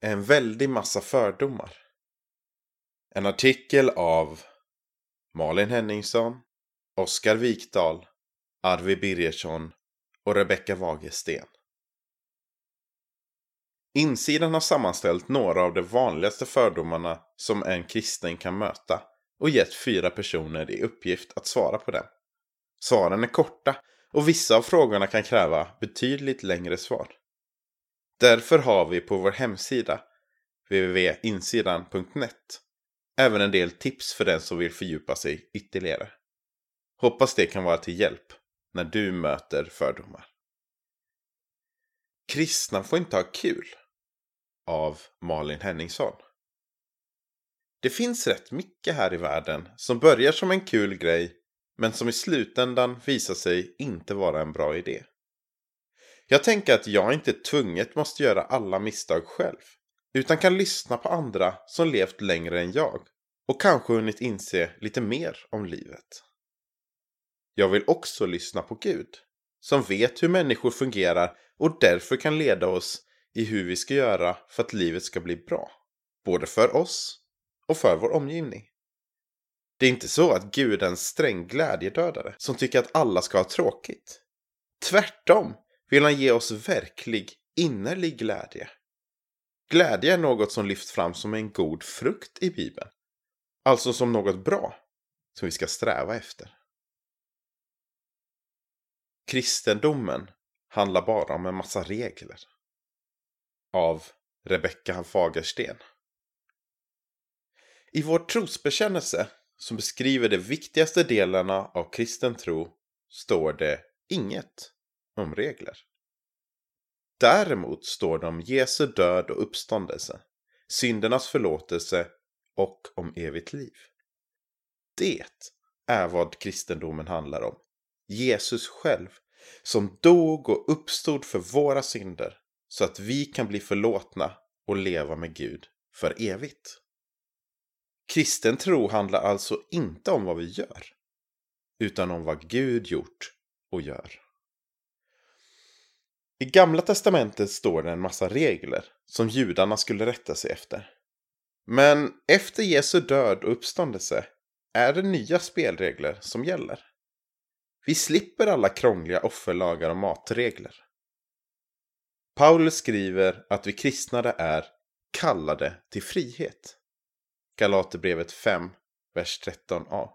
en väldig massa fördomar. En artikel av Malin Henningsson, Oskar Wikdahl, Arvi Birgersson och Rebecka Wagersten. Insidan har sammanställt några av de vanligaste fördomarna som en kristen kan möta och gett fyra personer i uppgift att svara på dem. Svaren är korta och vissa av frågorna kan kräva betydligt längre svar. Därför har vi på vår hemsida www.insidan.net även en del tips för den som vill fördjupa sig ytterligare. Hoppas det kan vara till hjälp när du möter fördomar. Kristna får inte ha kul av Malin Henningsson. Det finns rätt mycket här i världen som börjar som en kul grej men som i slutändan visar sig inte vara en bra idé. Jag tänker att jag inte tvunget måste göra alla misstag själv utan kan lyssna på andra som levt längre än jag och kanske hunnit inse lite mer om livet. Jag vill också lyssna på Gud som vet hur människor fungerar och därför kan leda oss i hur vi ska göra för att livet ska bli bra. Både för oss och för vår omgivning. Det är inte så att Gud är en sträng glädjedödare som tycker att alla ska ha tråkigt. Tvärtom vill han ge oss verklig innerlig glädje. Glädje är något som lyfts fram som en god frukt i Bibeln. Alltså som något bra som vi ska sträva efter. Kristendomen handlar bara om en massa regler. Av Rebecka Fagersten. I vår trosbekännelse som beskriver de viktigaste delarna av kristen tro står det inget om regler. Däremot står det om Jesu död och uppståndelse, syndernas förlåtelse och om evigt liv. Det är vad kristendomen handlar om. Jesus själv, som dog och uppstod för våra synder så att vi kan bli förlåtna och leva med Gud för evigt. Kristen tro handlar alltså inte om vad vi gör, utan om vad Gud gjort och gör. I Gamla Testamentet står det en massa regler som judarna skulle rätta sig efter. Men efter Jesu död och uppståndelse är det nya spelregler som gäller. Vi slipper alla krångliga offerlagar och matregler. Paulus skriver att vi kristnade är kallade till frihet. Galaterbrevet 5, vers 13a.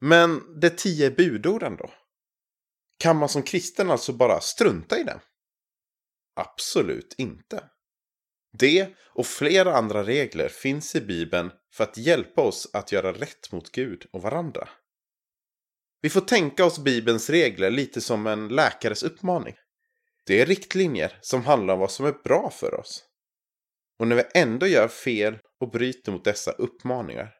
Men de tio budorden då? Kan man som kristen alltså bara strunta i det? Absolut inte. Det och flera andra regler finns i Bibeln för att hjälpa oss att göra rätt mot Gud och varandra. Vi får tänka oss Bibelns regler lite som en läkares uppmaning. Det är riktlinjer som handlar om vad som är bra för oss. Och när vi ändå gör fel och bryter mot dessa uppmaningar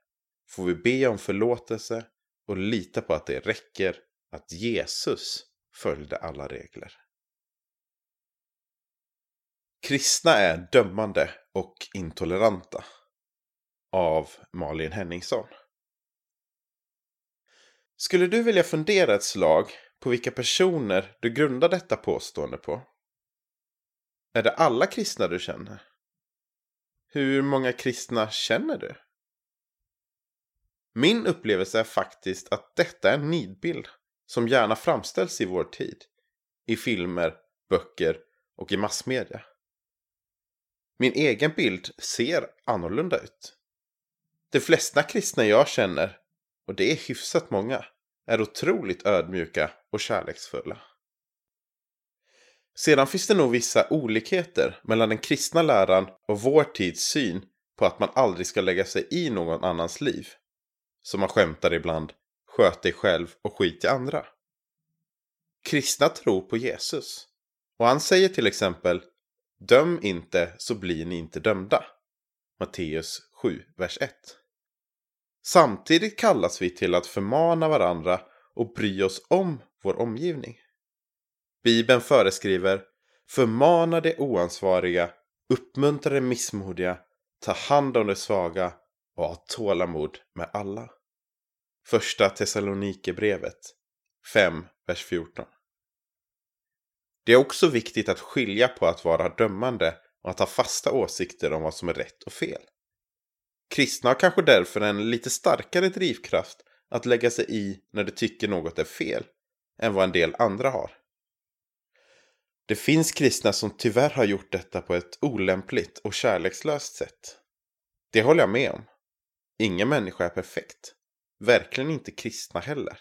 får vi be om förlåtelse och lita på att det räcker att Jesus följde alla regler. Kristna är dömande och intoleranta. Av Malin Henningsson. Skulle du vilja fundera ett slag på vilka personer du grundar detta påstående på? Är det alla kristna du känner? Hur många kristna känner du? Min upplevelse är faktiskt att detta är en nidbild som gärna framställs i vår tid. I filmer, böcker och i massmedia. Min egen bild ser annorlunda ut. De flesta kristna jag känner, och det är hyfsat många, är otroligt ödmjuka och kärleksfulla. Sedan finns det nog vissa olikheter mellan den kristna läran och vår tids syn på att man aldrig ska lägga sig i någon annans liv. Som man skämtar ibland, sköt dig själv och skit i andra. Kristna tror på Jesus. Och han säger till exempel Döm inte så blir ni inte dömda. Matteus 7, vers 1. Samtidigt kallas vi till att förmana varandra och bry oss om vår omgivning. Bibeln föreskriver Förmana de oansvariga, uppmuntra de missmodiga, ta hand om de svaga och ha tålamod med alla. Första Thessalonikerbrevet 5, vers 14. Det är också viktigt att skilja på att vara dömande och att ha fasta åsikter om vad som är rätt och fel. Kristna har kanske därför en lite starkare drivkraft att lägga sig i när de tycker något är fel än vad en del andra har. Det finns kristna som tyvärr har gjort detta på ett olämpligt och kärlekslöst sätt. Det håller jag med om. Ingen människa är perfekt. Verkligen inte kristna heller.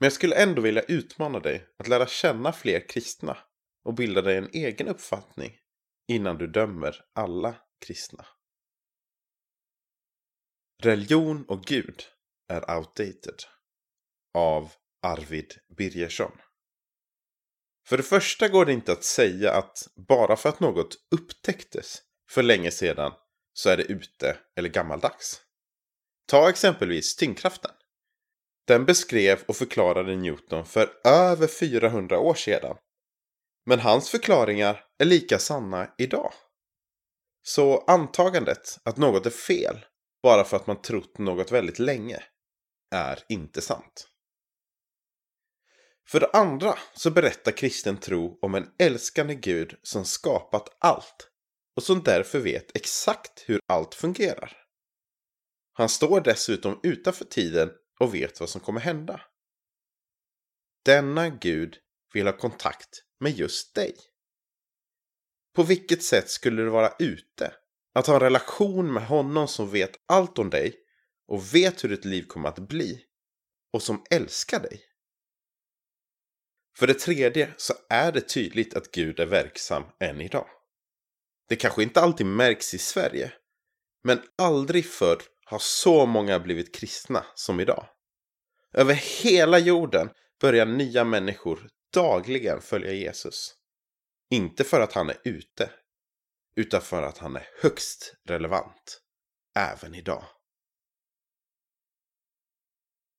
Men jag skulle ändå vilja utmana dig att lära känna fler kristna och bilda dig en egen uppfattning innan du dömer alla kristna. Religion och Gud är outdated. Av Arvid Birgersson. För det första går det inte att säga att bara för att något upptäcktes för länge sedan så är det ute eller gammaldags. Ta exempelvis tyngdkraften. Den beskrev och förklarade Newton för över 400 år sedan. Men hans förklaringar är lika sanna idag. Så antagandet att något är fel bara för att man trott något väldigt länge är inte sant. För det andra så berättar kristen tro om en älskande Gud som skapat allt och som därför vet exakt hur allt fungerar. Han står dessutom utanför tiden och vet vad som kommer hända. Denna Gud vill ha kontakt med just dig. På vilket sätt skulle du vara ute? Att ha en relation med honom som vet allt om dig och vet hur ditt liv kommer att bli och som älskar dig. För det tredje så är det tydligt att Gud är verksam än idag. Det kanske inte alltid märks i Sverige, men aldrig förr har så många blivit kristna som idag. Över hela jorden börjar nya människor dagligen följa Jesus. Inte för att han är ute, utan för att han är högst relevant, även idag.